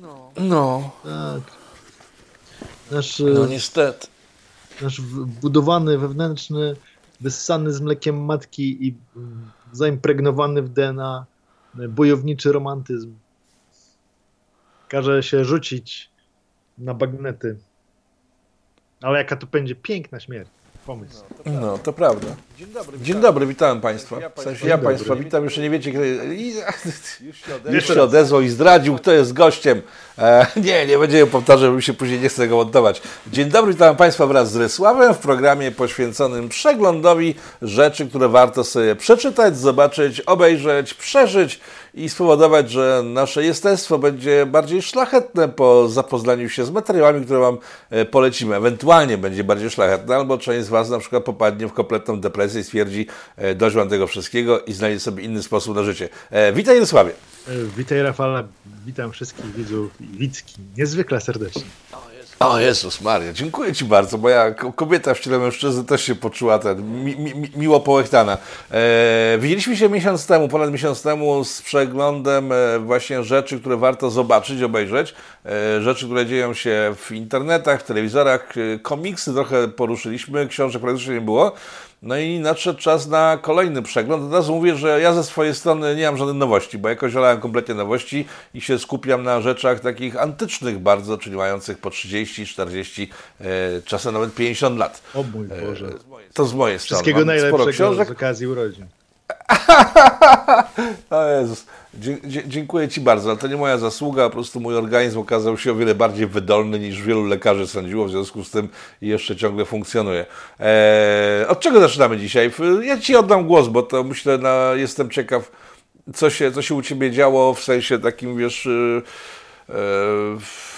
No. No. Tak. Nasz, No niestety. nasz budowany, wewnętrzny, wyssany z mlekiem matki i zaimpregnowany w DNA bojowniczy romantyzm każe się rzucić na bagnety. Ale jaka to będzie piękna śmierć. Pomysł. No, to prawda. Dzień dobry. Dzień dobry, witam Państwa. Ja W sensie państwa- ja Państwa dobry. witam, jeszcze nie wiecie, kto i, Już się już odezwał. się odezwał i zdradził, kto jest gościem. E, nie, nie będziemy powtarzać, bo mi się później nie chce tego montować. Dzień dobry, witam Państwa wraz z Rysławem w programie poświęconym przeglądowi rzeczy, które warto sobie przeczytać, zobaczyć, obejrzeć, przeżyć i spowodować, że nasze jestestwo będzie bardziej szlachetne po zapoznaniu się z materiałami, które Wam e, polecimy. Ewentualnie będzie bardziej szlachetne, albo część z Was na przykład popadnie w kompletną depresję i stwierdzi, e, dość Wam tego wszystkiego i znajdzie sobie inny sposób na życie. E, witaj Rysławie. E, Witaj Rafale, witam wszystkich widzów i widzki niezwykle serdecznie. O Jezus Maria, dziękuję Ci bardzo. Moja ko- kobieta w ciele mężczyzny też się poczuła ten, mi, mi- miło połechtana. E, widzieliśmy się miesiąc temu, ponad miesiąc temu z przeglądem e, właśnie rzeczy, które warto zobaczyć, obejrzeć. E, rzeczy, które dzieją się w internetach, w telewizorach, e, komiksy trochę poruszyliśmy, książek praktycznie nie było. No i nadszedł czas na kolejny przegląd. Od razu mówię, że ja ze swojej strony nie mam żadnych nowości, bo jakoś wolałem kompletnie nowości i się skupiam na rzeczach takich antycznych bardzo, czyli mających po 30, 40, e, czasem nawet 50 lat. O mój Boże. To z mojej strony. Wszystkiego najlepszego z okazji urodzin. O Jezus. Dziękuję Ci bardzo, ale to nie moja zasługa, po prostu mój organizm okazał się o wiele bardziej wydolny niż wielu lekarzy sądziło, w związku z tym jeszcze ciągle funkcjonuje. Eee, od czego zaczynamy dzisiaj? Ja Ci oddam głos, bo to myślę, na, jestem ciekaw, co się, co się u Ciebie działo w sensie takim, wiesz, yy,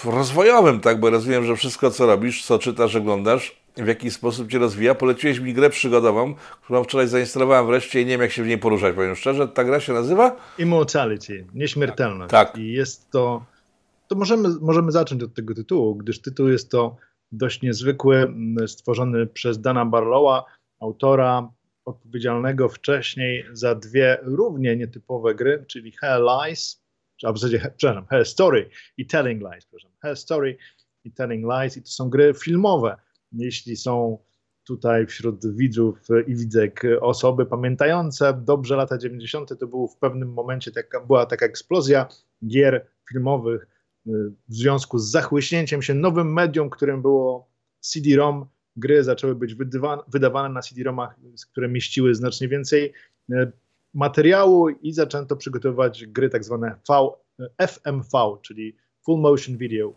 rozwojowym, tak, bo rozumiem, że wszystko, co robisz, co czytasz, oglądasz, w jaki sposób Cię rozwija. Poleciłeś mi grę przygodową, którą wczoraj zainstalowałem wreszcie i nie wiem, jak się w niej poruszać, powiem szczerze. Ta gra się nazywa? Immortality, nieśmiertelność. Tak. I jest to, to możemy, możemy zacząć od tego tytułu, gdyż tytuł jest to dość niezwykły, m, stworzony przez Dana Barlowa, autora odpowiedzialnego wcześniej za dwie równie nietypowe gry, czyli Hell Lies, a w zasadzie, przepraszam, Hell Story i Telling Lies, przepraszam, Hell Story i Telling Lies i to są gry filmowe. Jeśli są tutaj wśród widzów i widzek osoby pamiętające dobrze lata 90. to był w pewnym momencie taka, była taka eksplozja gier filmowych y, w związku z zachłyśnięciem się nowym medium, którym było CD-ROM. Gry zaczęły być wydawane na CD-ROMach, które mieściły znacznie więcej y, materiału i zaczęto przygotowywać gry tak zwane FMV, czyli Full Motion Video.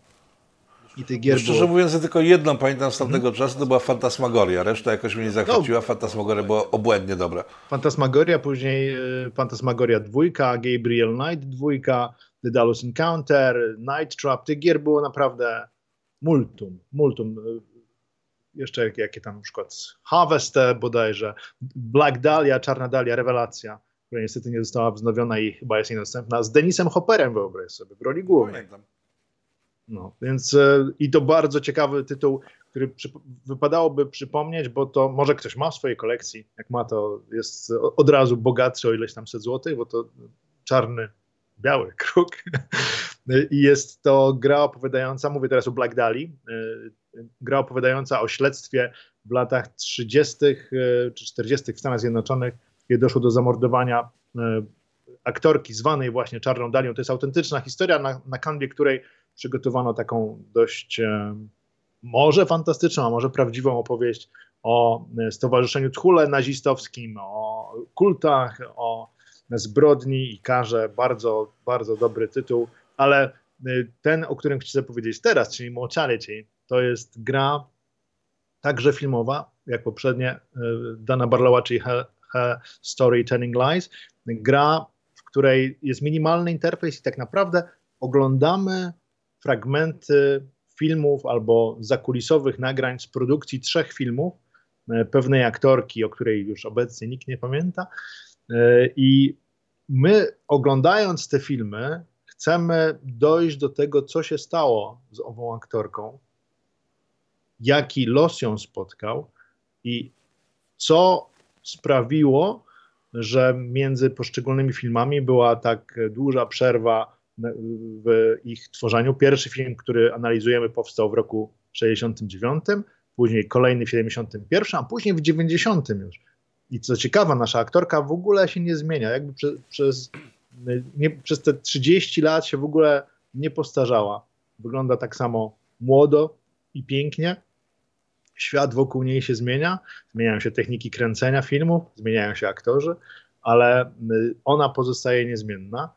I tych gier No, Szczerze było mówiąc, ja tylko jedną pamiętam z tamtego czasu, to była Fantasmagoria. Reszta jakoś mnie nie zachwyciła. No. Fantasmagoria była obłędnie dobra. Fantasmagoria, później y, Fantasmagoria 2, Gabriel Knight 2, The Dallas Encounter, Night Trap. Tych gier było naprawdę multum, multum. Y, Jeszcze jakie, jakie tam na przykład Harvest bodajże, Black Dahlia, Czarna Dahlia, Rewelacja, która niestety nie została wznowiona i chyba jest niedostępna, z Denisem Hopperem wyobraź sobie, w roli głównej. Pamiętam. No, więc e, i to bardzo ciekawy tytuł, który przy, wypadałoby przypomnieć, bo to może ktoś ma w swojej kolekcji. Jak ma, to jest od razu bogatszy o ileś tam set złotych, bo to czarny, biały kruk. I jest to gra opowiadająca, mówię teraz o Black Dali, gra opowiadająca o śledztwie w latach 30. e, czy 40. w Stanach Zjednoczonych, kiedy doszło do zamordowania e, aktorki zwanej właśnie Czarną Dalią. To jest autentyczna historia, na, na kanwie której przygotowano taką dość e, może fantastyczną, a może prawdziwą opowieść o e, Stowarzyszeniu Tchule nazistowskim, o kultach, o zbrodni i karze. Bardzo, bardzo dobry tytuł, ale e, ten, o którym chcę powiedzieć teraz, czyli Mortality, to jest gra także filmowa, jak poprzednie Dana Barlowa, czyli Her, Her Story Telling Lies. Gra, w której jest minimalny interfejs i tak naprawdę oglądamy fragmenty filmów albo zakulisowych nagrań z produkcji trzech filmów e, pewnej aktorki, o której już obecnie nikt nie pamięta. E, I my, oglądając te filmy, chcemy dojść do tego, co się stało z ową aktorką, jaki los ją spotkał i co sprawiło, że między poszczególnymi filmami była tak duża przerwa w ich tworzeniu. Pierwszy film, który analizujemy, powstał w roku 69, później kolejny w 71, a później w 90 już. I co ciekawe, nasza aktorka w ogóle się nie zmienia. Jakby przez, przez, nie, przez te 30 lat się w ogóle nie postarzała. Wygląda tak samo młodo i pięknie. Świat wokół niej się zmienia, zmieniają się techniki kręcenia filmów, zmieniają się aktorzy, ale ona pozostaje niezmienna.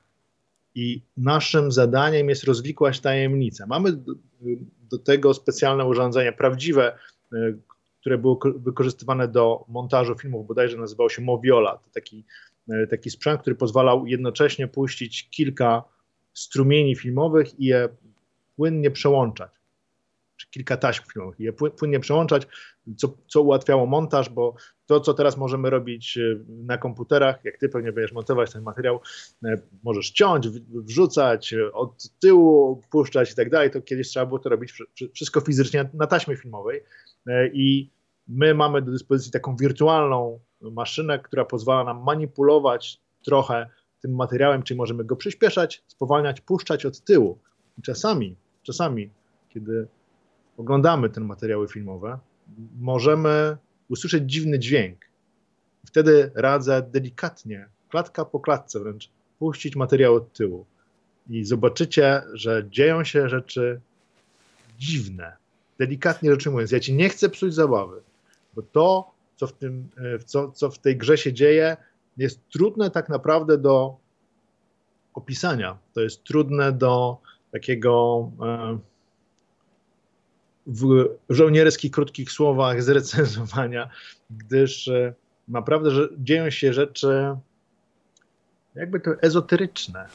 I naszym zadaniem jest rozwikłać tajemnicę. Mamy do, do tego specjalne urządzenie, prawdziwe, y, które było wykorzystywane do montażu filmów, bodajże nazywał się Moviola. To taki, y, taki sprzęt, który pozwalał jednocześnie puścić kilka strumieni filmowych i je płynnie przełączać czy kilka taśm je płynnie przełączać, co, co ułatwiało montaż, bo to, co teraz możemy robić e, na komputerach, jak ty pewnie będziesz montować ten materiał, e, możesz ciąć, wrzucać, e, od tyłu puszczać i tak dalej, to kiedyś trzeba było to robić wszystko fizycznie na taśmie filmowej i my mamy do dyspozycji taką wirtualną maszynę, która pozwala nam manipulować trochę tym materiałem, czyli możemy go przyspieszać, spowalniać, puszczać od tyłu. I czasami, czasami, kiedy oglądamy te materiały filmowe, możemy usłyszeć dziwny dźwięk. Wtedy radzę delikatnie, klatka po klatce wręcz, puścić materiał od tyłu. I zobaczycie, że dzieją się rzeczy dziwne. Delikatnie rzecz ujmując, ja ci nie chcę psuć zabawy, bo to, co w, tym, e, co, co w tej grze się dzieje, jest trudne tak naprawdę do opisania. To jest trudne do takiego. E, w żołnierskich krótkich słowach zrecenzowania, gdyż e, naprawdę że dzieją się rzeczy jakby to ezoteryczne.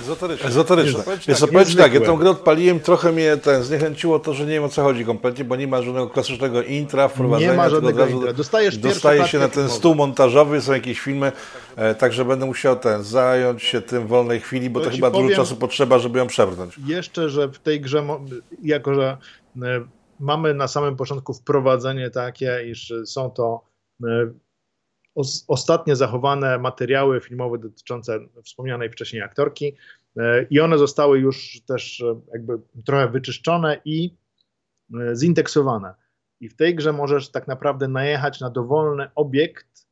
Ezoteryczne. Ezoteryczne. Wiesz co, powiem tak, ja tę grę odpaliłem, trochę mnie ten zniechęciło to, że nie wiem o co chodzi kompletnie, bo nie ma żadnego klasycznego intra, wprowadzenia. Nie ma żadnego intra. Dostajesz dostaje się na ten stół montażowy, są jakieś filmy, e, także będę musiał ten, zająć się tym w wolnej chwili, bo to, to chyba dużo czasu potrzeba, żeby ją przebrnąć. Jeszcze, że w tej grze, jako że E, mamy na samym początku wprowadzenie takie, iż są to e, ostatnie zachowane materiały filmowe dotyczące wspomnianej wcześniej aktorki e, i one zostały już też jakby trochę wyczyszczone i zindeksowane. I w tej grze możesz tak naprawdę najechać na dowolny obiekt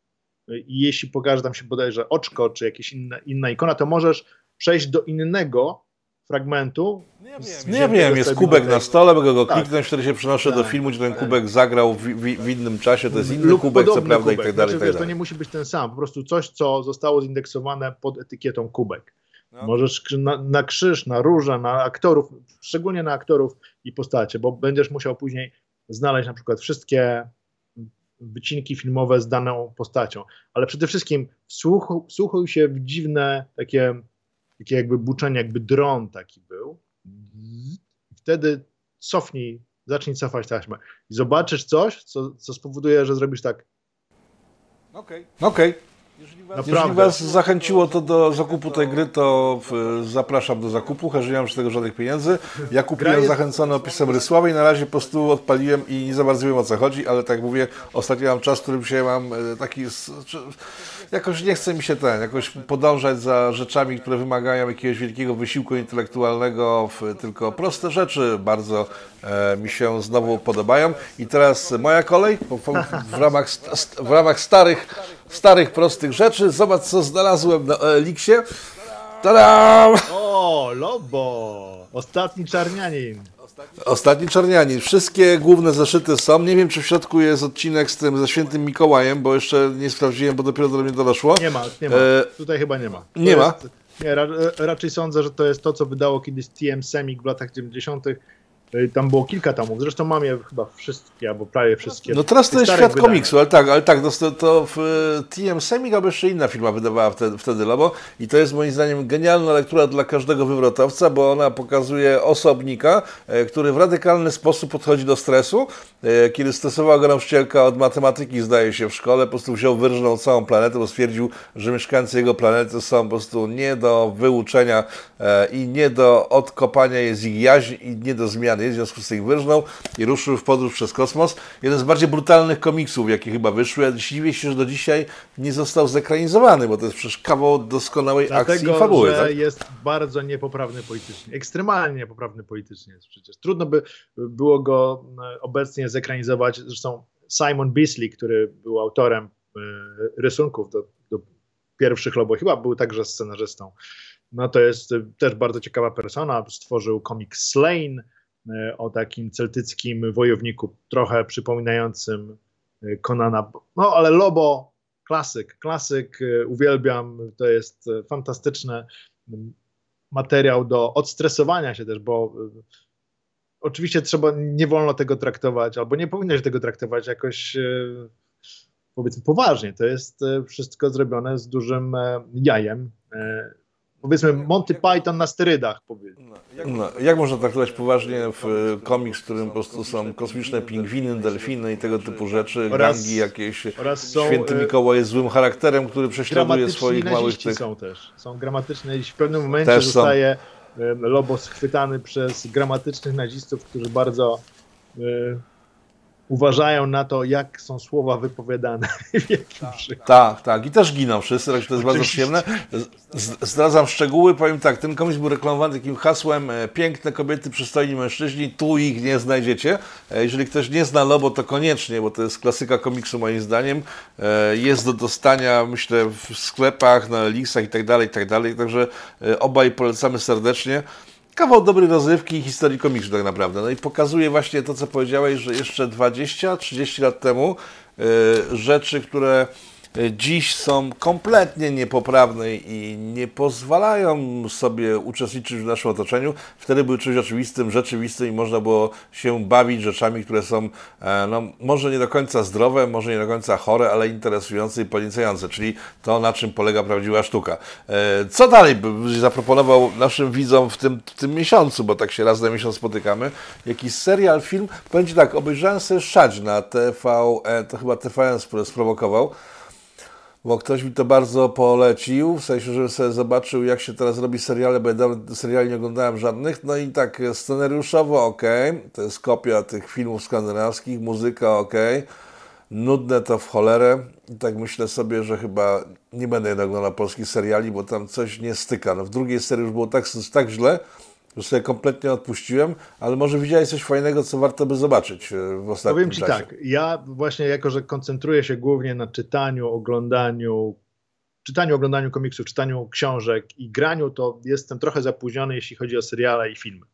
i jeśli pokaże tam się bodajże oczko czy jakaś inna, inna ikona, to możesz przejść do innego fragmentu. Nie wiem, nie wiem jest kubek na stole, mogę go tak. kliknąć, wtedy się przenoszę tak. do filmu, gdzie ten kubek zagrał w, w, w, innym czasie, to jest inny Lub kubek, co prawda kubek. i tak dalej. Znaczy, tak wiesz, to nie musi być ten sam, po prostu coś, co zostało zindeksowane pod etykietą kubek. No. Możesz na, na, krzyż, na róże, na aktorów, szczególnie na aktorów i postacie, bo będziesz musiał później znaleźć na przykład wszystkie wycinki filmowe z daną postacią. Ale przede wszystkim wsłuchuj się w dziwne takie takie jakby buczenie, jakby dron taki był. Wtedy cofnij, zacznij cofać taśmę i zobaczysz coś, co, co spowoduje, że zrobisz tak. Okej. Okay. Okej. Okay. Jeżeli was, jeżeli was, zachęciło to do zakupu tej gry, to zapraszam do zakupu, chociaż nie mam z tego żadnych pieniędzy. Ja kupiłem jest... zachęcony opisem Rysławy i na razie po prostu odpaliłem i nie za bardzo wiem o co chodzi, ale tak mówię, ostatnio mam czas, w którym się mam e, taki... Jakoś nie chce mi się ten, jakoś podążać za rzeczami, które wymagają jakiegoś wielkiego wysiłku intelektualnego, tylko proste rzeczy bardzo e, mi się znowu podobają. I teraz moja kolej w ramach, w ramach starych, starych, prostych rzeczy. Zobacz, co znalazłem na Eliksie. Tadam! O, Lobo! Ostatni czarnianin. Ostatni czarnianin. Wszystkie główne zeszyty są. Nie wiem, czy w środku jest odcinek z tym, ze świętym Mikołajem, bo jeszcze nie sprawdziłem, bo dopiero do mnie doszło. Nie ma, nie ma. E... Tutaj chyba nie ma. To nie ma? Nie, ra raczej sądzę, że to jest to, co wydało kiedyś TM Semik w latach 90 E, tam było kilka tomów, zresztą mam je chyba wszystkie, albo prawie wszystkie. No teraz to jest świat wydania. komiksu, ale tak, ale tak, to, to w e, TM Semik albo jeszcze inna firma wydawała wtedy, wtedy Lobo i to jest moim zdaniem genialna lektura dla każdego wywrotowca, bo ona pokazuje osobnika, e, który w radykalny sposób podchodzi do stresu. Kiedy stresowała go nauczycielka od matematyki, zdaje się, w szkole, po prostu wziął, wyrżnął całą planetę, bo stwierdził, że mieszkańcy jego planety są po prostu nie do wyuczenia i nie do odkopania jest ich jaźń i nie do zmiany Kennedy, w związku z tym wyrżnął i ruszył w podróż przez kosmos. Jeden z bardziej brutalnych komiksów, jakie chyba wyszły. Ja dziwię się, że do dzisiaj nie został zekranizowany, bo to jest przecież kawał doskonałej Dlatego, akcji i fabuły. że Tak? jest bardzo niepoprawny politycznie, ekstremalnie niepoprawny politycznie jest przecież. Trudno by było go e, obecnie zekranizować. Zresztą Simon Beasley, który był autorem e, rysunków do, do pierwszych Lobo, chyba był także scenarzystą. No to jest e, też bardzo ciekawa persona. Stworzył komiks Slain o takim celtyckim wojowniku, trochę przypominającym Konana. No ale Lobo, klasyk, klasyk, uwielbiam. To jest fantastyczny materiał do odstresowania się też, bo oczywiście trzeba, nie wolno tego traktować, albo nie powinno się tego traktować jakoś e, powiedzmy poważnie. To jest e, wszystko zrobione z dużym e, jajem. Powiedzmy Monty Python na sterydach. Powiedzmy. No, jak, no, można traktować poważnie w komiks, w którym po prostu są kosmiczne pingwiny, delfiny i tego typu rzeczy, oraz, gangi jakieś, są, święty Mikołaj jest złym charakterem, który prześladuje swoich małych tych... są też, są gramatyczne i w pewnym momencie też zostaje są Lobo schwytany przez gramatycznych nazistów, którzy bardzo uważają na to, jak są słowa wypowiadane. tak, tak, tak. I też giną wszyscy, to jest bardzo przyjemne. Zdradzam szczegóły, powiem tak, ten komiks był reklamowany takim hasłem e, piękne kobiety, przystojni mężczyźni, tu ich nie znajdziecie. E, jeżeli ktoś nie zna Lobo, to koniecznie, bo to jest klasyka komiksu moim zdaniem. E, jest do dostania, myślę, w sklepach, na Elixach i tak dalej, i tak dalej. Także obaj polecamy serdecznie kawał dobrej rozrywki i historii komiksu tak naprawdę. No i pokazuje właśnie to, co powiedziałeś, że jeszcze 20-30 lat temu yy, rzeczy, które dziś są kompletnie niepoprawne i nie pozwalają sobie uczestniczyć w naszym otoczeniu. Wtedy były czymś oczywistym, rzeczywistym i można było się bawić rzeczami, które są e, no, może nie do końca zdrowe, może nie do końca chore, ale interesujące i podniecające, czyli to, na czym polega prawdziwa sztuka. E, co dalej byś zaproponował naszym widzom w tym, w tym miesiącu, bo tak się raz na miesiąc spotykamy? Jakiś serial, film? Powiem Ci tak, obejrzałem sobie Szać na TV, to chyba TVN sprowokował bo ktoś mi to bardzo polecił, w sensie, żebym sobie zobaczył, jak się teraz robi seriale, bo ja seriali nie oglądałem żadnych. No i tak, scenariuszowo ok, to jest kopia tych filmów skandynawskich, muzyka ok, nudne to w cholerę. I tak myślę sobie, że chyba nie będę jednak oglądał polskich seriali, bo tam coś nie styka. No w drugiej serii już było tak, tak źle, że sobie kompletnie odpuściłem, ale może widziałeś coś fajnego, co warto by zobaczyć e, w ostatnim Powiem Ci czasie. tak, ja właśnie jako, że koncentruję się głównie na czytaniu, oglądaniu, czytaniu, oglądaniu komiksów, czytaniu książek i graniu, to jestem trochę zapóźniony, jeśli chodzi o seriale i filmy.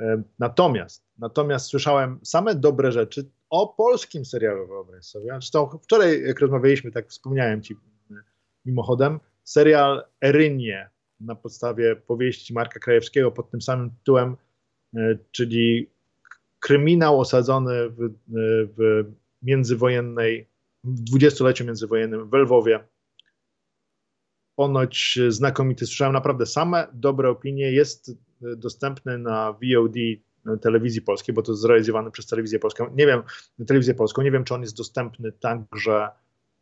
E, natomiast, natomiast słyszałem same dobre rzeczy o polskim serialu, wyobraź sobie. Zresztą wczoraj, jak rozmawialiśmy, tak wspomniałem Ci e, mimochodem, serial Erynie na podstawie powieści Marka Krajewskiego pod tym samym tytułem, e, czyli kryminał osadzony w, e, w międzywojennej, w dwudziestoleciu międzywojennym w Lwowie. Ponoć znakomity. Słyszałem naprawdę same dobre opinie. Jest e, dostępny na VOD telewizji polskiej, bo to jest zrealizowany przez telewizję polską. Nie wiem, telewizję polską, nie wiem, czy on jest dostępny także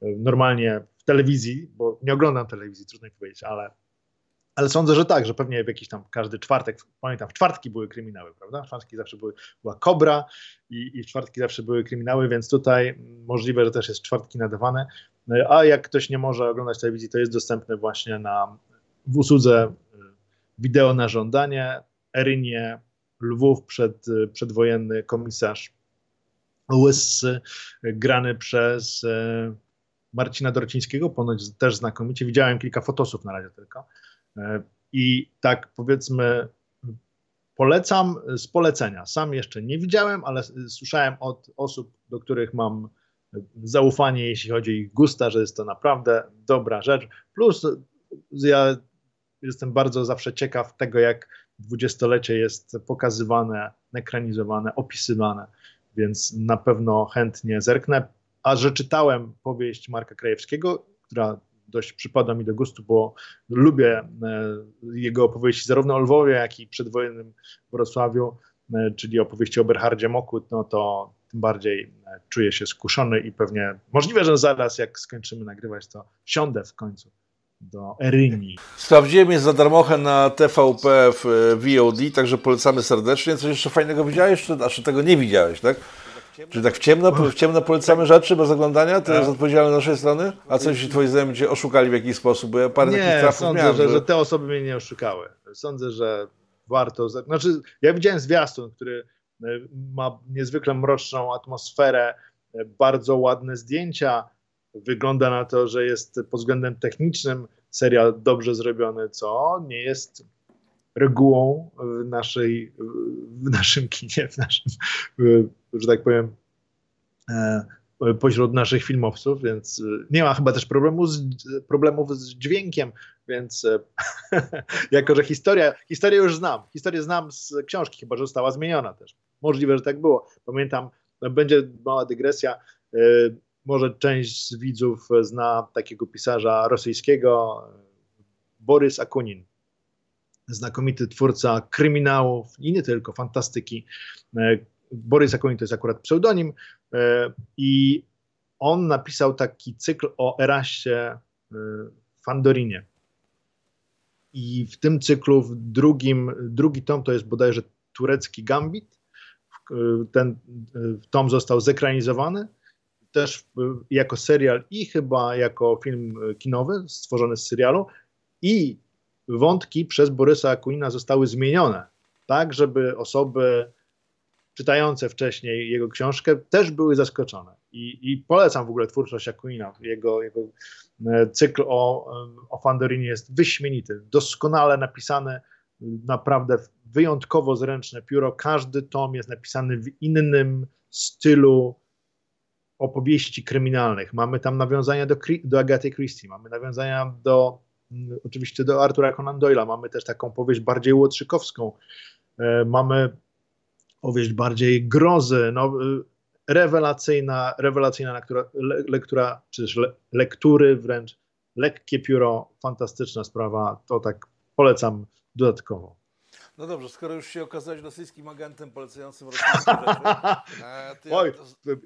normalnie w telewizji, bo nie oglądam telewizji, trudno mi powiedzieć, ale ale sądzę, że tak, że pewnie w jakiś tam każdy czwartek, pamiętam, w czwartki były kryminały, prawda? W czwartki zawsze były, była Kobra i, i w czwartki zawsze były kryminały, więc tutaj możliwe, że też jest czwartki nadawane. A jak ktoś nie może oglądać telewizji, to jest dostępne właśnie na, w usłudze y, wideo na żądanie. Erynie, Lwów przed, y, przedwojenny komisarz Łysy, grany przez y, Marcina Dorcińskiego, ponoć też znakomicie. Widziałem kilka fotosów na razie tylko. E, I tak powiedzmy, polecam z polecenia. Sam jeszcze nie widziałem, ale słyszałem od osób, do których mam zaufanie, jeśli chodzi o ich gusta, że jest to naprawdę dobra rzecz. Plus ja jestem bardzo zawsze ciekaw tego, jak dwudziestolecie jest pokazywane, ekranizowane, opisywane, więc na pewno chętnie zerknę. A że czytałem powieść Marka Krajewskiego, która dość przypada mi do gustu, bo lubię e, jego opowieści zarówno o Lwowie, jak i przedwojennym Wrocławiu, e, czyli opowieści o Berhardzie Mokut, no to tym bardziej e, czuję się skuszony i pewnie możliwe, że zaraz jak skończymy nagrywać, to siądę w końcu do Eryni. Sprawdziłem jest za darmochę na TVP w VOD, także polecamy serdecznie. Coś jeszcze fajnego widziałeś, czy, a czy tego nie widziałeś, tak? Czy tak w ciemno, w ciemno polecamy rzeczy bez oglądania? To jest odpowiedzialne z naszej strony? A coś twoi znajomi cię oszukali w jakiś sposób? Bo ja parę nie, takich trafów sądzę, miałem, że, że te osoby mnie nie oszukały. Sądzę, że warto... Znaczy, ja widziałem zwiastun, który e, ma niezwykle mroczną atmosferę, e, bardzo ładne zdjęcia. Wygląda na to, że jest pod względem technicznym serial dobrze zrobiony, co nie jest regułą w, naszej, w naszym kinie, w naszym, że tak powiem, e, pośród naszych filmowców, więc nie ma chyba też problemu z, problemów z dźwiękiem, więc jako, że historia, historię już znam, historię znam z książki, chyba, że została zmieniona też. Możliwe, że tak było. Pamiętam, będzie mała dygresja, e, może część z widzów zna takiego pisarza rosyjskiego, Borys Akunin. Znakomity twórca kryminałów i nie tylko, fantastyki. E, Borys Akunin to jest akurat pseudonim e, i on napisał taki cykl o Eraście e, Fandorinie. I w tym cyklu, w drugim, drugi tom to jest bodajże turecki gambit. Ten tom został zekranizowany też jako serial i chyba jako film kinowy stworzony z serialu i wątki przez Borysa Akunina zostały zmienione, tak żeby osoby czytające wcześniej jego książkę też były zaskoczone. I, i polecam w ogóle twórczość Akunina. Jego, jego e, cykl o, o Fandorinie jest wyśmienity, doskonale napisany, naprawdę wyjątkowo zręczne pióro. Każdy tom jest napisany w innym stylu, opowieści kryminalnych. Mamy tam nawiązania do, do Agaty Christie, mamy nawiązania do oczywiście do Artura Conan Doyle'a, mamy też taką powieść bardziej łotrzykowską, e, mamy powieść bardziej grozy, no, e, rewelacyjna, rewelacyjna lektura, le, lektura czy też le, lektury wręcz, lekkie pióro, fantastyczna sprawa, to tak polecam dodatkowo. No dobrze, skoro już się okazałeś rosyjskim agentem polecającym rosyjskie rzeczy. E, Oj,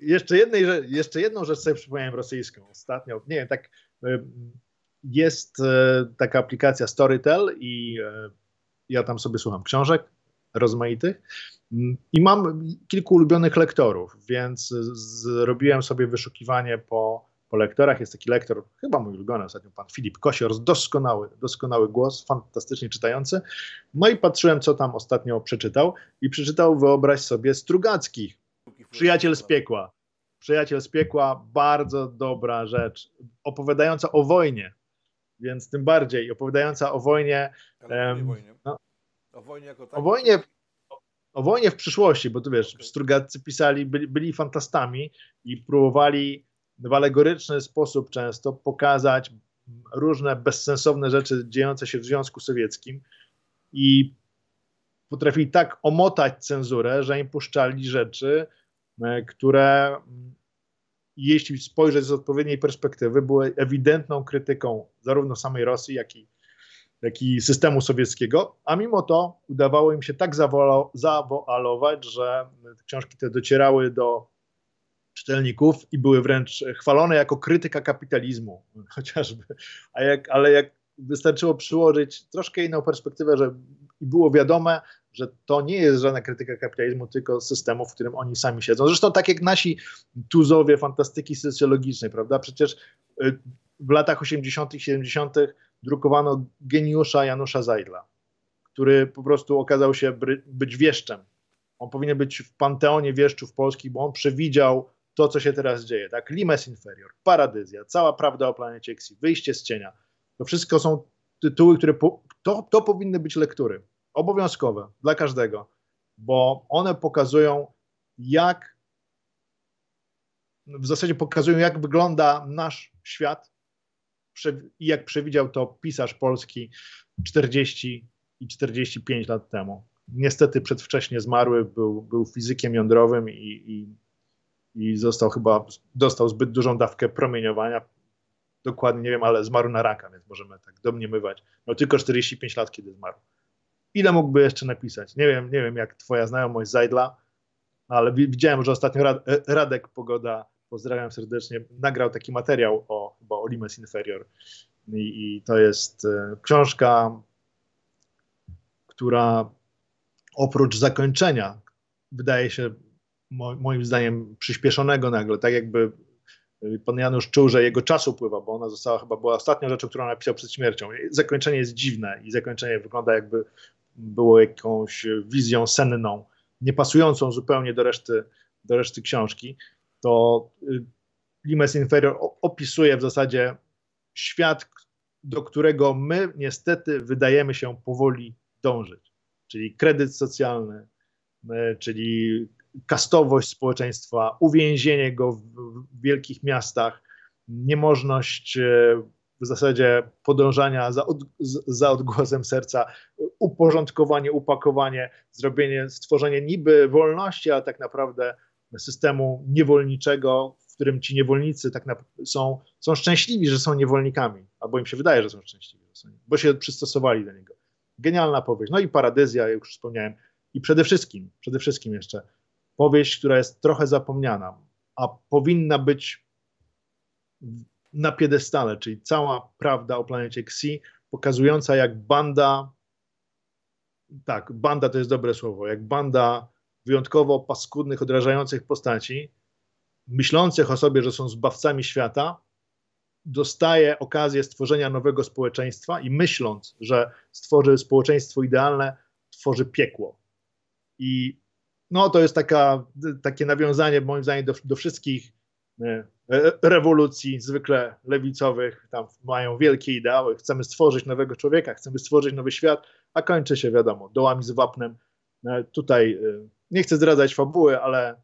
jeszcze, jednej, jeszcze jedną rzecz sobie przypomniałem rosyjską ostatnio. Nie wiem, tak jest e, taka aplikacja Storytel i ja tam sobie słucham książek rozmaitych i mam kilku ulubionych lektorów, więc zrobiłem sobie wyszukiwanie po po lektorach. Jest taki lektor, chyba mój ulubiony ostatnio, pan Filip Kosior, doskonały, doskonały głos, fantastycznie czytający. No i patrzyłem, co tam ostatnio przeczytał i przeczytał, wyobraź sobie, Strugackich, Przyjaciel z piekła. Przyjaciel z piekła, bardzo dobra rzecz, opowiadająca o wojnie, więc tym bardziej opowiadająca o wojnie. Um, wojnie? No, o wojnie jako tak? O wojnie, o wojnie w przyszłości, bo tu wiesz, okay. Strugacy pisali, byli, byli fantastami i próbowali w alegoryczny sposób często pokazać różne bezsensowne rzeczy dziejące się w Związku Sowieckim i potrafili tak omotać cenzurę, że im puszczali rzeczy, e, które jeśli spojrzeć z odpowiedniej perspektywy, były ewidentną krytyką zarówno samej Rosji, jak i, jak i systemu sowieckiego, a mimo to udawało im się tak zawoalować, że książki te docierały do czytelników i były wręcz chwalone jako krytyka kapitalizmu, chociażby. Jak, ale jak wystarczyło przyłożyć troszkę inną perspektywę, że było wiadome, że to nie jest żadna krytyka kapitalizmu, tylko systemu, w którym oni sami siedzą. Zresztą tak jak nasi tuzowie fantastyki socjologicznej, prawda? Przecież y, w latach 80., 70. drukowano geniusza Janusza Zajdla, który po prostu okazał się być wieszczem. On powinien być w panteonie wieszczów polskich, bo on przewidział to, co się teraz dzieje, tak? Limes Inferior, Paradyzja, Cała Prawda o planecie Xi, Wyjście z cienia. To wszystko są tytuły, które po, to, to powinny być lektury obowiązkowe dla każdego, bo one pokazują, jak w zasadzie pokazują, jak wygląda nasz świat i jak przewidział to pisarz polski 40 i 45 lat temu. Niestety przedwcześnie zmarły, był, był fizykiem jądrowym i, i i został chyba, dostał zbyt dużą dawkę promieniowania. Dokładnie nie wiem, ale zmarł na raka, więc możemy tak domniemywać. No tylko 45 lat, kiedy zmarł. Ile mógłby jeszcze napisać? Nie wiem, nie wiem jak twoja znajomość Zajdla, ale widziałem, że ostatnio e, Radek Pogoda, pozdrawiam serdecznie, nagrał taki materiał o, chyba o Limes Inferior I, i to jest e, książka, która oprócz zakończenia wydaje się moim zdaniem przyspieszonego nagle, tak jakby y, pan Janusz czuł, że jego czas upływa, bo ona została chyba była ostatnią rzeczą, którą napisał przed śmiercią. Zakończenie jest dziwne i zakończenie wygląda jakby było jakąś wizją senną, niepasującą zupełnie do reszty, do reszty książki. To y, Limes Inferior opisuje w zasadzie świat, do którego my niestety wydajemy się powoli dążyć. Czyli kredyt socjalny, y, czyli kastowość społeczeństwa, uwięzienie go w, wielkich miastach, niemożność e, w zasadzie podążania za, od, za odgłosem serca, uporządkowanie, upakowanie, zrobienie, stworzenie niby wolności, ale tak naprawdę systemu niewolniczego, w którym ci niewolnicy tak są, są szczęśliwi, że są niewolnikami, albo im się wydaje, że są szczęśliwi, bo się przystosowali do niego. Genialna powieść. No i paradyzja, jak już wspomniałem. I przede wszystkim, przede wszystkim jeszcze powieść, która jest trochę zapomniana, a powinna być na piedestale, czyli cała prawda o planecie Xi, pokazująca jak banda, tak, banda to jest dobre słowo, jak banda wyjątkowo paskudnych, odrażających postaci, myślących o sobie, że są zbawcami świata, dostaje okazję stworzenia nowego społeczeństwa i myśląc, że stworzy społeczeństwo idealne, tworzy piekło. I no to jest taka, takie nawiązanie moim zdaniem do, do wszystkich e, rewolucji zwykle lewicowych, tam mają wielkie ideały, chcemy stworzyć nowego człowieka, chcemy stworzyć nowy świat, a kończy się wiadomo, dołami z wapnem. E, tutaj e, nie chcę zdradzać fabuły, ale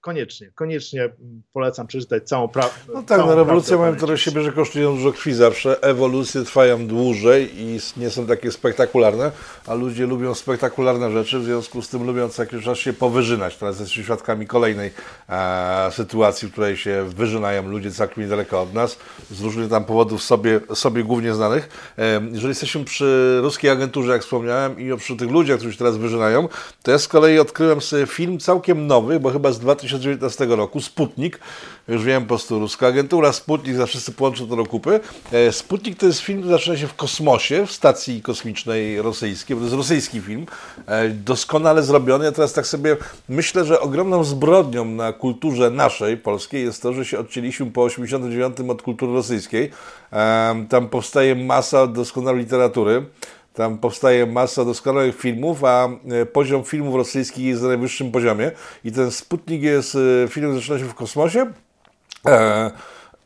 koniecznie, koniecznie polecam przeczytać całą prawdę. No tak, no rewolucje mają to do siebie, że kosztują dużo krwi zawsze, ewolucje trwają dłużej i nie są takie spektakularne, a ludzie lubią spektakularne rzeczy, w związku z tym lubią co jakiś czas się powyżynać. Teraz jesteśmy świadkami kolejnej e, sytuacji, w której się wyżynają ludzie całkiem niedaleko od nas, z różnych tam powodów sobie, sobie głównie znanych. E, jeżeli jesteśmy przy ruskiej agenturze, jak wspomniałem, i przy tych ludziach, którzy się teraz wyżynają, to ja z kolei odkryłem sobie film całkiem nowy, bo chyba z 2000 2019 roku, Sputnik, już wiem po prostu, ruska agentura, Sputnik, za wszyscy połączą to do kupy. E, Sputnik to jest film, który zaczyna się w kosmosie, w stacji kosmicznej rosyjskiej, bo to jest rosyjski film, e, doskonale zrobiony. Ja teraz tak sobie myślę, że ogromną zbrodnią na kulturze naszej, polskiej, jest to, że się odcięliśmy po 89 od kultury rosyjskiej. E, tam powstaje masa doskonałej literatury. Tam powstaje masa doskonałych filmów, a e, poziom filmów rosyjskich jest na najwyższym poziomie. I ten Sputnik jest e, film, zaczyna się w kosmosie. E,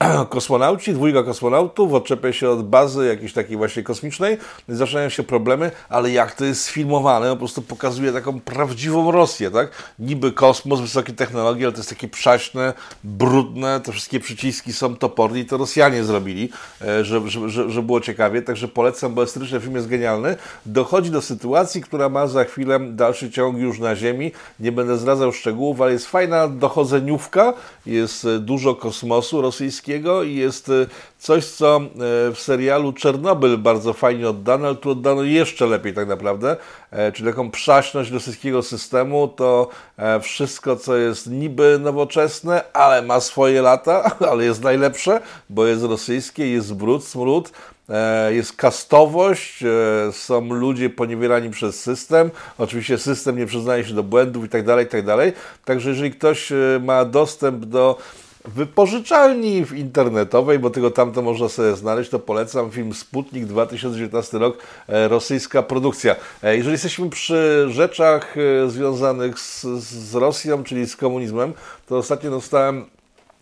kosmonauci, dwójka kosmonautów odczepia się od bazy jakiejś takiej właśnie kosmicznej, zaczynają się problemy, ale jak to jest sfilmowane, po prostu pokazuje taką prawdziwą Rosję, tak? Niby kosmos, wysokie technologie, ale to jest takie przaśne, brudne, te wszystkie przyciski są toporne i to Rosjanie zrobili, e, że, że, że, było ciekawie, także polecam, bo estetyczny film jest genialny. Dochodzi do sytuacji, która ma za chwilę dalszy ciąg już na Ziemi, nie będę zdradzał szczegółów, ale jest fajna dochodzeniówka, jest dużo kosmosu rosyjskiego, i jest y, coś, co y, w serialu Czernobyl bardzo fajnie oddano, ale tu oddano jeszcze lepiej tak naprawdę, e, czyli taką przaśność rosyjskiego systemu, to e, wszystko, co jest niby nowoczesne, ale ma swoje lata, ale jest najlepsze, bo jest rosyjskie, jest brud, smród, e, jest kastowość, są ludzie poniewierani przez system. Oczywiście system nie przyznaje się do błędów i tak dalej, tak dalej. Także jeżeli ktoś ma dostęp do wypożyczalni internetowej, bo tego tamto można sobie znaleźć, to polecam film Sputnik 2019 rok, e, rosyjska produkcja. E, jeżeli jesteśmy przy rzeczach e, związanych z, z Rosją, czyli z komunizmem, to ostatnio dostałem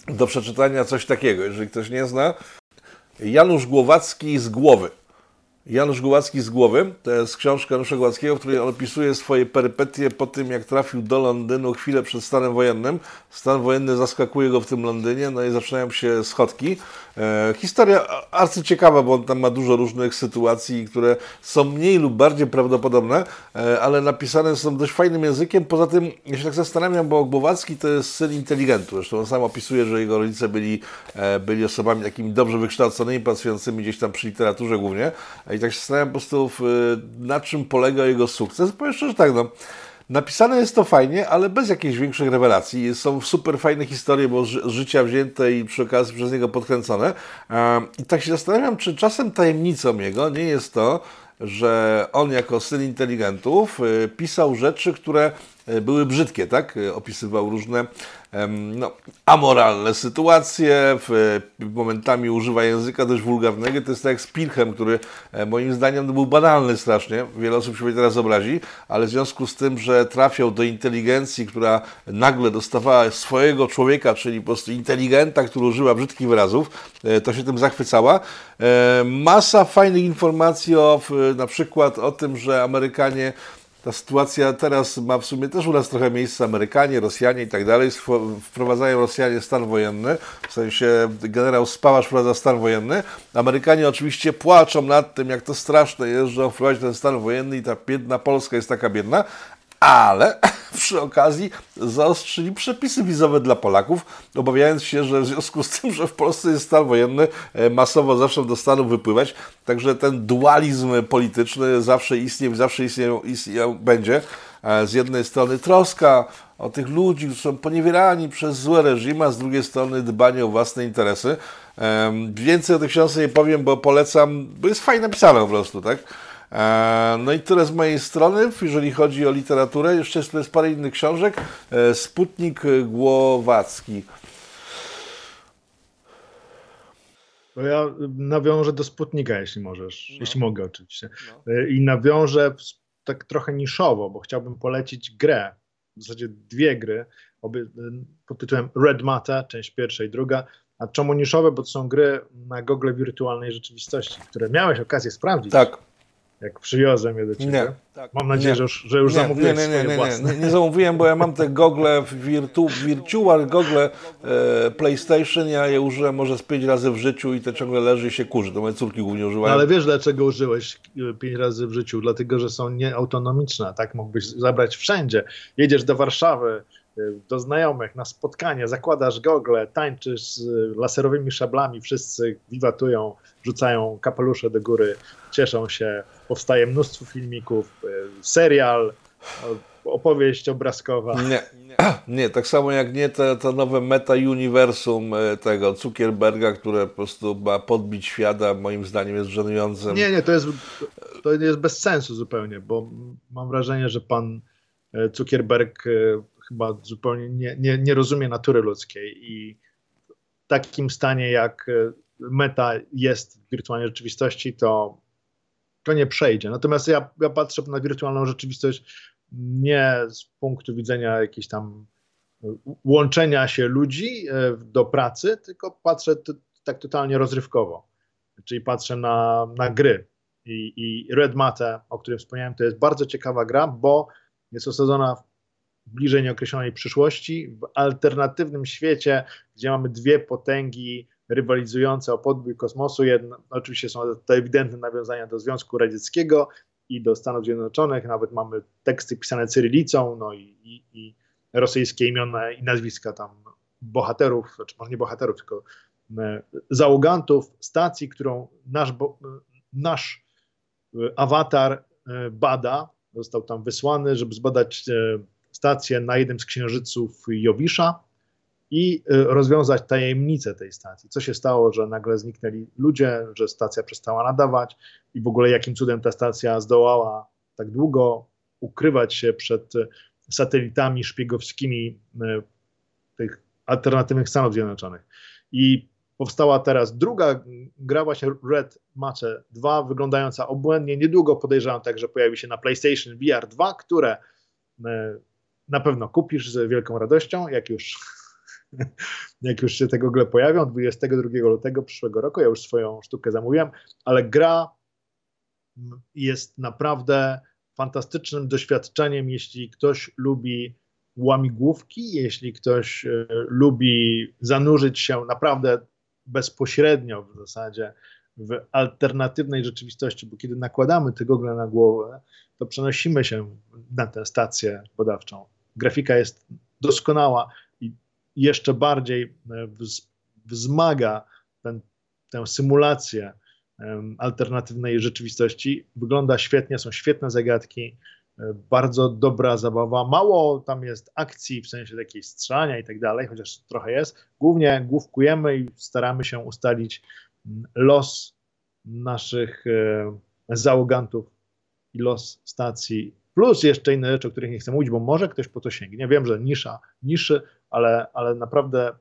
do przeczytania coś takiego, jeżeli ktoś nie zna. Janusz Głowacki z głowy. Janusz Głowacki z głowy, to jest książka Janusza Głowackiego, w której on opisuje swoje perypetie po tym, jak trafił do Londynu chwilę przed stanem wojennym. Stan wojenny zaskakuje go w tym Londynie, no i zaczynają się schodki. E, historia arcyciekawa, bo on tam ma dużo różnych sytuacji, które są mniej lub bardziej prawdopodobne, e, ale napisane są dość fajnym językiem. Poza tym, ja się tak zastanawiam, bo Głowacki to jest syn inteligentu. Zresztą on sam opisuje, że jego rodzice byli, e, byli osobami takimi dobrze wykształconymi, pracującymi gdzieś tam przy literaturze głównie. I tak się zastanawiam po prostu, na czym polega jego sukces. Powiem szczerze tak, no Napisane jest to fajnie, ale bez jakichś większych rewelacji. Są super fajne historie, bo z życia wzięte i przy okazji przez niego podkręcone. I tak się zastanawiam, czy czasem tajemnicą jego nie jest to, że on jako syn inteligentów y, pisał rzeczy, które y, były brzydkie, tak? Y, opisywał różne no, amoralne sytuacje, momentami używa języka dość wulgarnego. To jest tak jak z Pilchem, który e, moim zdaniem był banalny strasznie. Wiele osób się teraz obrazi, ale w związku z tym, że trafiał do inteligencji, która nagle dostawała swojego człowieka, czyli po prostu inteligenta, który używa brzydkich wyrazów, e, to się tym zachwycała. E, masa fajnych informacji o, na przykład o tym, że Amerykanie ta sytuacja teraz ma w sumie też u nas trochę miejsce. Amerykanie, Rosjanie i tak dalej. Wprowadzają Rosjanie stan wojenny. W sensie generał Spałasz wprowadza stan wojenny. Amerykanie oczywiście płaczą nad tym, jak to straszne jest, że wprowadzić ten stan wojenny i ta biedna Polska jest taka biedna ale przy okazji zaostrzyli przepisy wizowe dla Polaków, obawiając się, że w związku z tym, że w Polsce jest stan wojenny, e, masowo zawsze do Stanów wypływać, także ten dualizm polityczny zawsze istnieje, zawsze istnieją, istnieją będzie. E, z jednej strony troska o tych ludzi, którzy są poniewierani przez złe reżimy, a z drugiej strony dbanie o własne interesy. Więcej o tej książce nie powiem, bo polecam, bo jest fajnie napisane po prostu, tak? E, no i tyle z mojej strony, jeżeli chodzi o literaturę. Jeszcze jest, jest parę innych książek. E, Sputnik Głowacki. No ja nawiążę do Sputnika, jeśli możesz, no. jeśli mogę oczywiście. No. E, I nawiążę tak trochę niszowo, bo chciałbym polecić grę, w zasadzie dwie gry, obie, pod tytułem Red Matter, część pierwsza i druga. A czemu niszowe? Bo to są gry na gogle wirtualnej rzeczywistości, które miałeś okazję sprawdzić. Tak jak przywiozłem je do ciebie. Nie. Tak. Mam nadzieję, nie. że już, że już nie, zamówiłeś nie, nie, nie, nie, nie, nie, nie zamówiłem, bo ja mam te gogle virtu, Virtual, gogle e, PlayStation, ja je użyłem może z pięć razy w życiu i to ciągle leży i się kurzy. To moje córki głównie używają. No, ale wiesz dlaczego użyłeś e, pięć razy w życiu? Dlatego, że są nieautonomiczne. Tak mógłbyś zabrać wszędzie. Jedziesz do Warszawy, e, do znajomych na spotkanie, zakładasz gogle, tańczysz z laserowymi szablami, wszyscy wiwatują, rzucają kapelusze do góry, cieszą się, powstaje mnóstwo filmików, e, serial, opowieść obrazkowa. Nie, nie, tak samo jak nie te, to nowe meta-uniwersum e, tego Zuckerberga, które po prostu ma podbić świata, moim zdaniem jest żenującym. Nie, nie, to jest, to jest bez sensu zupełnie, bo mam wrażenie, że pan Zuckerberg chyba zupełnie nie, nie, nie rozumie natury ludzkiej i w takim stanie jak meta jest w wirtualnej rzeczywistości, to, to nie przejdzie. Natomiast ja, ja patrzę na wirtualną rzeczywistość nie z punktu widzenia jakiejś tam łączenia się ludzi e, do pracy, tylko patrzę tak totalnie rozrywkowo. Czyli patrzę na, na gry. I, I Red Matter, o którym wspomniałem, to jest bardzo ciekawa gra, bo jest osadzona w bliżej nieokreślonej przyszłości, w alternatywnym świecie, gdzie mamy dwie potęgi rywalizujące o podbój kosmosu. Jedno, oczywiście są to ewidentne nawiązania do Związku Radzieckiego i do Stanów Zjednoczonych. Nawet mamy teksty pisane cyrylicą, no i, i, i rosyjskie imiona i nazwiska tam bohaterów, czy może nie bohaterów, tylko e, załogantów stacji, którą nasz, bo, nasz e, awatar e, bada. Został tam wysłany, żeby zbadać stację na jednym z księżyców Jowisza i y, rozwiązać tajemnicę tej stacji. Co się stało, że nagle zniknęli ludzie, że stacja przestała nadawać i w ogóle jakim cudem ta stacja zdołała tak długo ukrywać się przed y, satelitami szpiegowskimi y, tych alternatywnych Stanów Zjednoczonych. I powstała teraz druga gra, właśnie Red Matter 2, wyglądająca obłędnie. Niedługo podejrzewam także pojawi się na PlayStation VR 2, które na pewno kupisz z wielką radością, jak już jak już się te gogle pojawią, 22 lutego przyszłego roku, ja już swoją sztukę zamówiłem, ale gra jest naprawdę fantastycznym doświadczeniem, jeśli ktoś lubi łamigłówki, jeśli ktoś y, lubi zanurzyć się naprawdę bezpośrednio w zasadzie w alternatywnej rzeczywistości, bo kiedy nakładamy te gogle na głowę, to przenosimy się na tę stację badawczą. Grafika jest doskonała, jeszcze bardziej e, wzmaga ten, tę symulację alternatywnej rzeczywistości. Wygląda świetnie, są świetne zagadki. bardzo dobra zabawa. Mało tam jest akcji w sensie takiej strzelania i tak dalej, chociaż trochę jest. Głównie główkujemy i staramy się ustalić los naszych e, załogantów i los stacji, plus jeszcze inne rzeczy, o których nie chcę mówić, bo może ktoś po to sięgnie. Wiem, że nisza, niszy, ale, ale naprawdę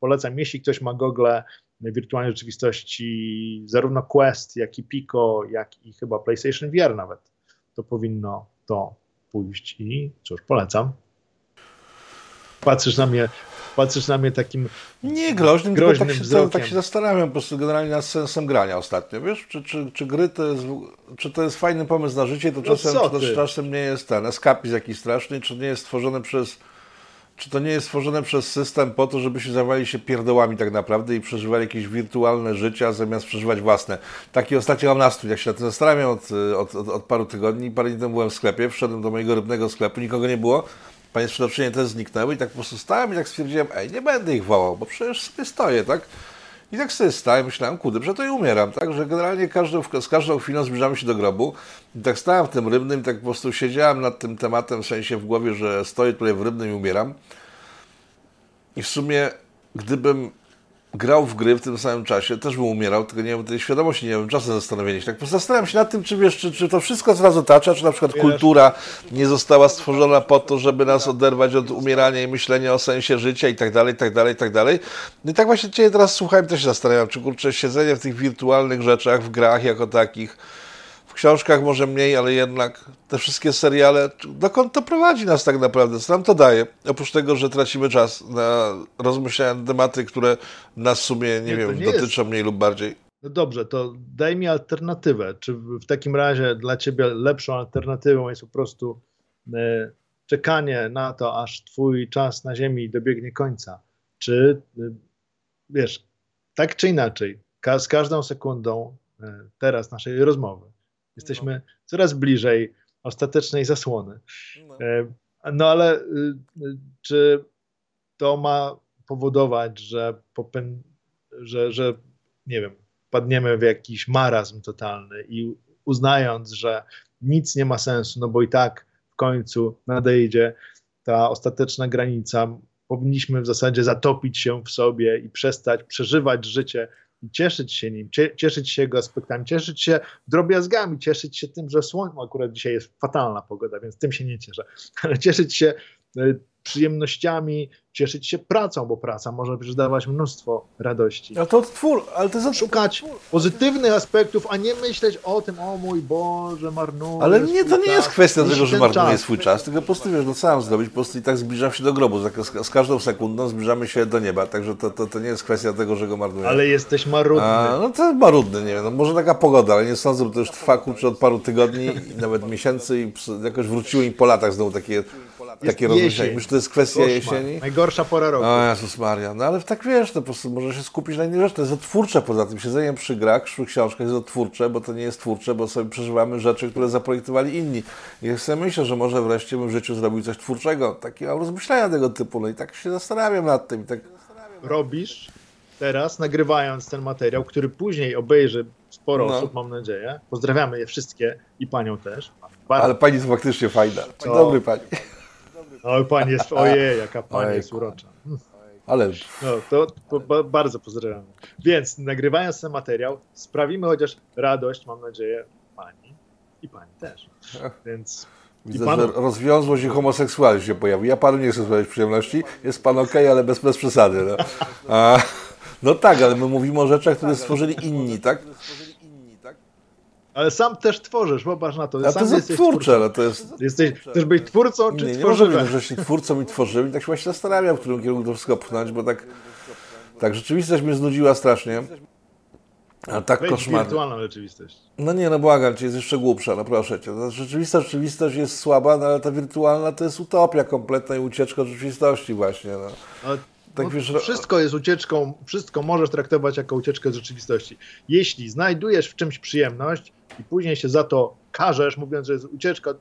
polecam, jeśli ktoś ma gogle wirtualnej rzeczywistości, zarówno Quest, jak i Pico, jak i chyba PlayStation VR nawet, to powinno to pójść i cóż, polecam. Patrzysz na mnie, patrzysz na mnie takim nie groźnym, groźnym tylko tak się, tak się zastanawiam po prostu generalnie nad sensem grania ostatnio, wiesz, czy, czy, czy gry to jest, czy to jest fajny pomysł na życie, to no czasem, no czasem nie jest ten eskapizm jakiś straszny, czy nie jest stworzone przez czy to nie jest stworzone przez system po to, żebyśmy zajmowali się pierdołami tak naprawdę i przeżywali jakieś wirtualne życia, zamiast przeżywać własne. Taki ostatnio mam nastrój, jak się na tym zastanawiam od, od, od, od paru tygodni. Parę dni temu byłem w sklepie, wszedłem do mojego rybnego sklepu, nikogo nie było. Panie sprzedawczynie też zniknęły i tak po prostu stałem i tak stwierdziłem, ej, nie będę ich wołał, bo przecież sobie stoję, tak? I tak sobie stałem, myślałem, kudy, że to i umieram, tak? Że generalnie każdą, z każdą chwilą zbliżamy się do grobu. I tak stałem w tym rybnym, tak po prostu siedziałem nad tym tematem, w sensie w głowie, że stoję tutaj w rybnym i umieram. I w sumie, gdybym grał w gry w tym samym czasie, też bym umierał, tylko nie miałem tej świadomości, nie miałem czasu zastanowienia się. Tak zastanawiam się nad tym, czy wiesz, czy, czy to wszystko z otacza, czy na przykład wiesz. kultura nie została stworzona po to, żeby nas oderwać od umierania i myślenia o sensie życia i tak dalej, i tak dalej, i tak dalej. No i tak właśnie Cię teraz słuchałem, też się zastanawiam, czy kurczę, siedzenie w tych wirtualnych rzeczach, w grach jako takich, w książkach może mniej, ale jednak te wszystkie seriale, dokąd to prowadzi nas tak naprawdę, co nam to daje? Oprócz tego, że tracimy czas na rozmyślanie na tematy, które nas w sumie, nie, nie wiem, nie dotyczą jest... mniej lub bardziej. No dobrze, to daj mi alternatywę. Czy w takim razie dla ciebie lepszą alternatywą jest po prostu e, czekanie na to, aż twój czas na ziemi dobiegnie końca? Czy e, wiesz, tak czy inaczej, ka z każdą sekundą e, teraz naszej rozmowy Jesteśmy no. coraz bliżej ostatecznej zasłony. No, e, no ale y, y, czy to ma powodować, że, popę- że, że nie wiem, padniemy w jakiś marazm totalny i uznając, że nic nie ma sensu, no bo i tak w końcu nadejdzie ta ostateczna granica, powinniśmy w zasadzie zatopić się w sobie i przestać przeżywać życie cieszyć się nim, cieszyć się jego aspektami, cieszyć się drobiazgami, cieszyć się tym, że słońce, akurat dzisiaj jest fatalna pogoda, więc tym się nie cieszę, ale cieszyć się e, przyjemnościami, cieszyć się pracą, bo praca może przecież dawać mnóstwo radości. No to twór, ale to jest... Szukać pozytywnych aspektów, a nie myśleć o tym, o mój Boże, marnuję Ale nie, to nie jest kwestia tego, że marnuję swój czas, tylko po prostu wiesz, no co mam zrobić, po prostu i tak zbliżam się do grobu, z, z każdą sekundą zbliżamy się do nieba, także to, to, to nie jest kwestia tego, że go marnuję. Ale jesteś marudny. A, no to marudny, nie wiem, no może taka pogoda, ale nie sądzę, bo to już trwa kurczę od paru tygodni, nawet miesięcy i jakoś wróciły mi po latach znowu takie takie rozmyślenie. Myślę, że to jest kwestia Koszmar. jesieni. Najgorsza pora roku. O Jezus Maria. No ale tak wiesz, to po prostu może się skupić na innych rzeczach. To jest odtwórcze poza tym. Siedzenie przy grach, przy książkach jest odtwórcze, bo to nie jest twórcze, bo sobie przeżywamy rzeczy, które zaprojektowali inni. I ja sobie myślę, że może wreszcie bym w życiu zrobił coś twórczego. Takie mam rozmyślenia tego typu. No i tak się zastanawiam nad tym. I tak... Robisz teraz, nagrywając ten materiał, który później obejrzy sporo no. osób, mam nadzieję. Pozdrawiamy je wszystkie i panią też. Bardzo. Ale pani jest faktycznie fajna. Dzień dobry pani. Oj, pani jest, ojej, jaka pani jest urocza. Ale... No, to, bardzo pozdrawiam. Więc nagrywając ten materiał, sprawimy chociaż radość, mam nadzieję, pani i pani też. Więc Widzę, że rozwiązłość i homoseksualizm się pojawił. Ja panu nie chcę sprawiać przyjemności, jest pan okej, okay, ale bez, bez przesady. No. A, no tak, ale my mówimy o rzeczach, które stworzyli inni, tak? Ale sam też tworzysz, popatrz na to. A to jest twórcze, ale to jest... Jesteś, chcesz być twórcą czy nie, nie tworzywem? Nie, że się twórcą i tworzymy tak się właśnie zastanawiam, w którym kierunku to wszystko pchnąć, bo tak, tak rzeczywistość mnie znudziła strasznie. A tak Wejdź koszmarnie. wirtualną rzeczywistość. No nie, no błagam cię, jest jeszcze głupsza, no proszę cię. No, rzeczywista rzeczywistość jest słaba, no ale ta wirtualna to jest utopia kompletna i ucieczka od rzeczywistości właśnie. No. Ale tak no, wiesz, wszystko jest ucieczką, wszystko możesz traktować jako ucieczkę z rzeczywistości. Jeśli znajdujesz w czymś przyjemność i później się za to karzesz, mówiąc, że jest ucieczka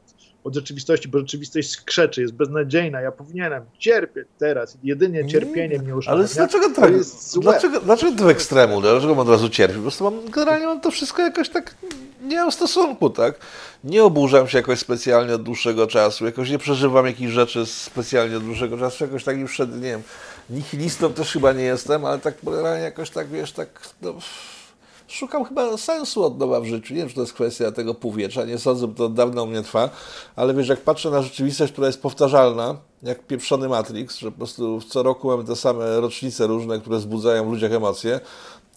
od rzeczywistości, bo rzeczywistość skrzeczy, jest beznadziejna, ja powinienem cierpieć teraz, jedynie cierpienie mnie uszanownia. Ale dlaczego tak? Dlaczego, dlaczego w ekstremu? Dlaczego mam od razu cierpieć? Po prostu mam, generalnie mam to wszystko jakoś tak nie mam stosunku, tak? Nie oburzam się jakoś specjalnie od dłuższego czasu, jakoś nie przeżywam jakichś rzeczy specjalnie od dłuższego czasu, jakoś tak już przed, nie wiem, nihilistą też chyba nie jestem, ale tak generalnie jakoś tak, wiesz, tak, no, szukam chyba sensu od nowa w życiu. Nie wiem, czy to jest kwestia tego półwiecza, nie sądzę, bo to od dawna u mnie trwa, ale wiesz, jak patrzę na rzeczywistość, która jest powtarzalna, jak pieprzony Matrix, że po prostu co roku mamy te same rocznice różne, które wzbudzają w ludziach emocje,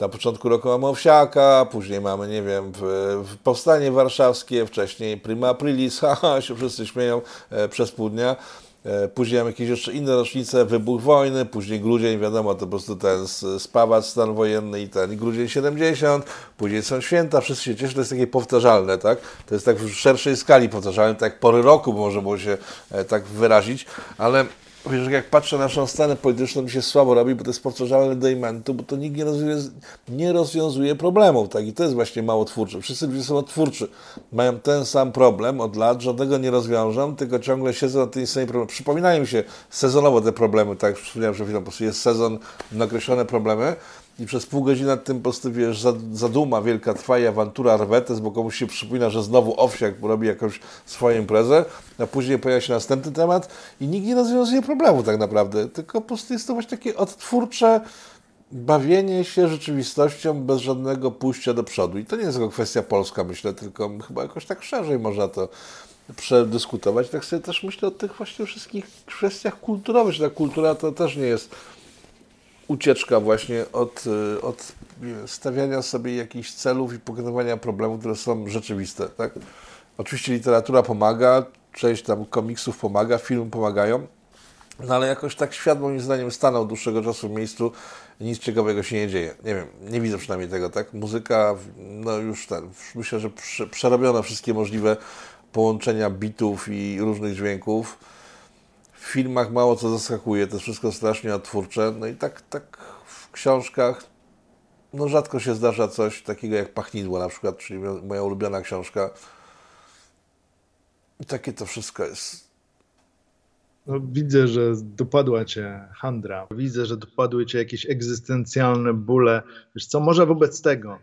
na początku roku mamy Owsiaka, później mamy, nie wiem, w, w Powstanie Warszawskie, wcześniej Prima Aprilis, haha, się wszyscy śmieją e, przez pół dnia. E, później mamy jakieś jeszcze inne rocznice, wybuch wojny, później grudzień, wiadomo, to po prostu ten spawać stan wojenny i ten, grudzień 70, później są święta, wszyscy się cieszą, to jest takie powtarzalne, tak? To jest tak w szerszej skali powtarzalne, tak jak pory roku może było się e, tak wyrazić, ale Wiesz, jak patrzę na naszą scenę polityczną, mi się słabo robi, bo to jest powtarzalne do imentu, bo to nikt nie rozwiązuje, nie rozwiązuje problemów, tak? I to jest właśnie mało twórcze. Wszyscy ludzie są twórczy. Mają ten sam problem od lat, żadnego nie rozwiążą, tylko ciągle siedzą na tym samym problemie. Przypominają mi się sezonowo te problemy, tak? Wspomniałem przed chwilą, po prostu jest sezon na określone problemy, i przez pół godziny nad tym po prostu, wiesz, zaduma wielka trwa i awantura rwetes, bo komuś się przypomina, że znowu owsiak robi jakąś swoją imprezę, a później pojawia się następny temat i nikt nie rozwiązuje problemu tak naprawdę, tylko po prostu jest to właśnie takie odtwórcze bawienie się rzeczywistością bez żadnego pójścia do przodu. I to nie jest tylko kwestia polska, myślę, tylko chyba jakoś tak szerzej można to przedyskutować. Tak sobie też myślę o tych właśnie wszystkich kwestiach kulturowych, że ta kultura to też nie jest ucieczka właśnie od, y, od stawiania sobie jakichś celów i pokonywania problemów, które są rzeczywiste. Tak? Oczywiście literatura pomaga, część tam komiksów pomaga, filmy pomagają, no ale jakoś tak świat moim zdaniem stanął dłuższego czasu w miejscu nic ciekawego się nie dzieje. Nie wiem, nie widzę przynajmniej tego, tak? Muzyka, no już ten, myślę, że przerobiono wszystkie możliwe połączenia bitów i różnych dźwięków w filmach mało co zaskakuje, to jest wszystko strasznie odtwórcze. No i tak, tak w książkach no rzadko się zdarza coś takiego jak Pachnidło na przykład, czyli moja ulubiona książka. I takie to wszystko jest. No, widzę, że dopadła cię handra. Widzę, że dopadły cię jakieś egzystencjalne bóle. Wiesz co, może wobec tego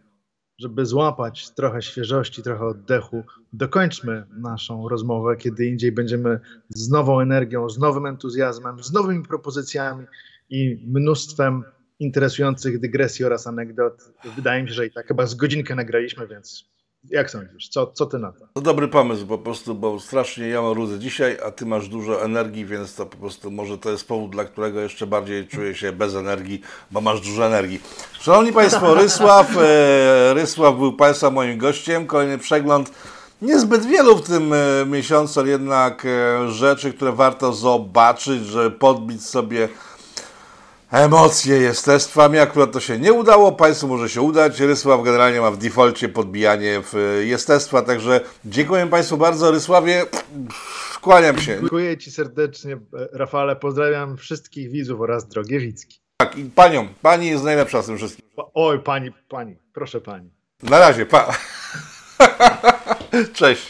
żeby złapać trochę świeżości, trochę oddechu, dokończmy naszą rozmowę. Kiedy indziej będziemy z nową energią, z nowym entuzjazmem, z nowymi propozycjami i mnóstwem interesujących dygresji oraz anegdot. Wydaje mi się, że i tak chyba z godzinkę nagraliśmy, więc jak sądzisz? Co, co ty na to? To dobry pomysł po prostu, bo strasznie ja mam rudy dzisiaj, a ty masz dużo energii, więc to po prostu może to jest powód, dla którego jeszcze bardziej czuję się bez energii, bo masz dużo energii. Szanowni Państwo, Rysław, e, Rysław był Państwa moim gościem. Kolejny przegląd. Niezbyt wielu w tym e, miesiącu, jednak e, rzeczy, które warto zobaczyć, żeby podbić sobie emocje jestestwa. Mi akurat to się nie udało, Państwu może się udać. Rysław generalnie ma w defaulcie podbijanie w jestestwa, także dziękuję Państwu bardzo. Rysławie, kłaniam się. Dziękuję Ci serdecznie, Rafale. Pozdrawiam wszystkich widzów oraz drogie Wicki. Tak, i panią. Pani jest najlepsza z tym wszystkim. Oj, pani, pani, proszę pani. Na razie, pa. Cześć.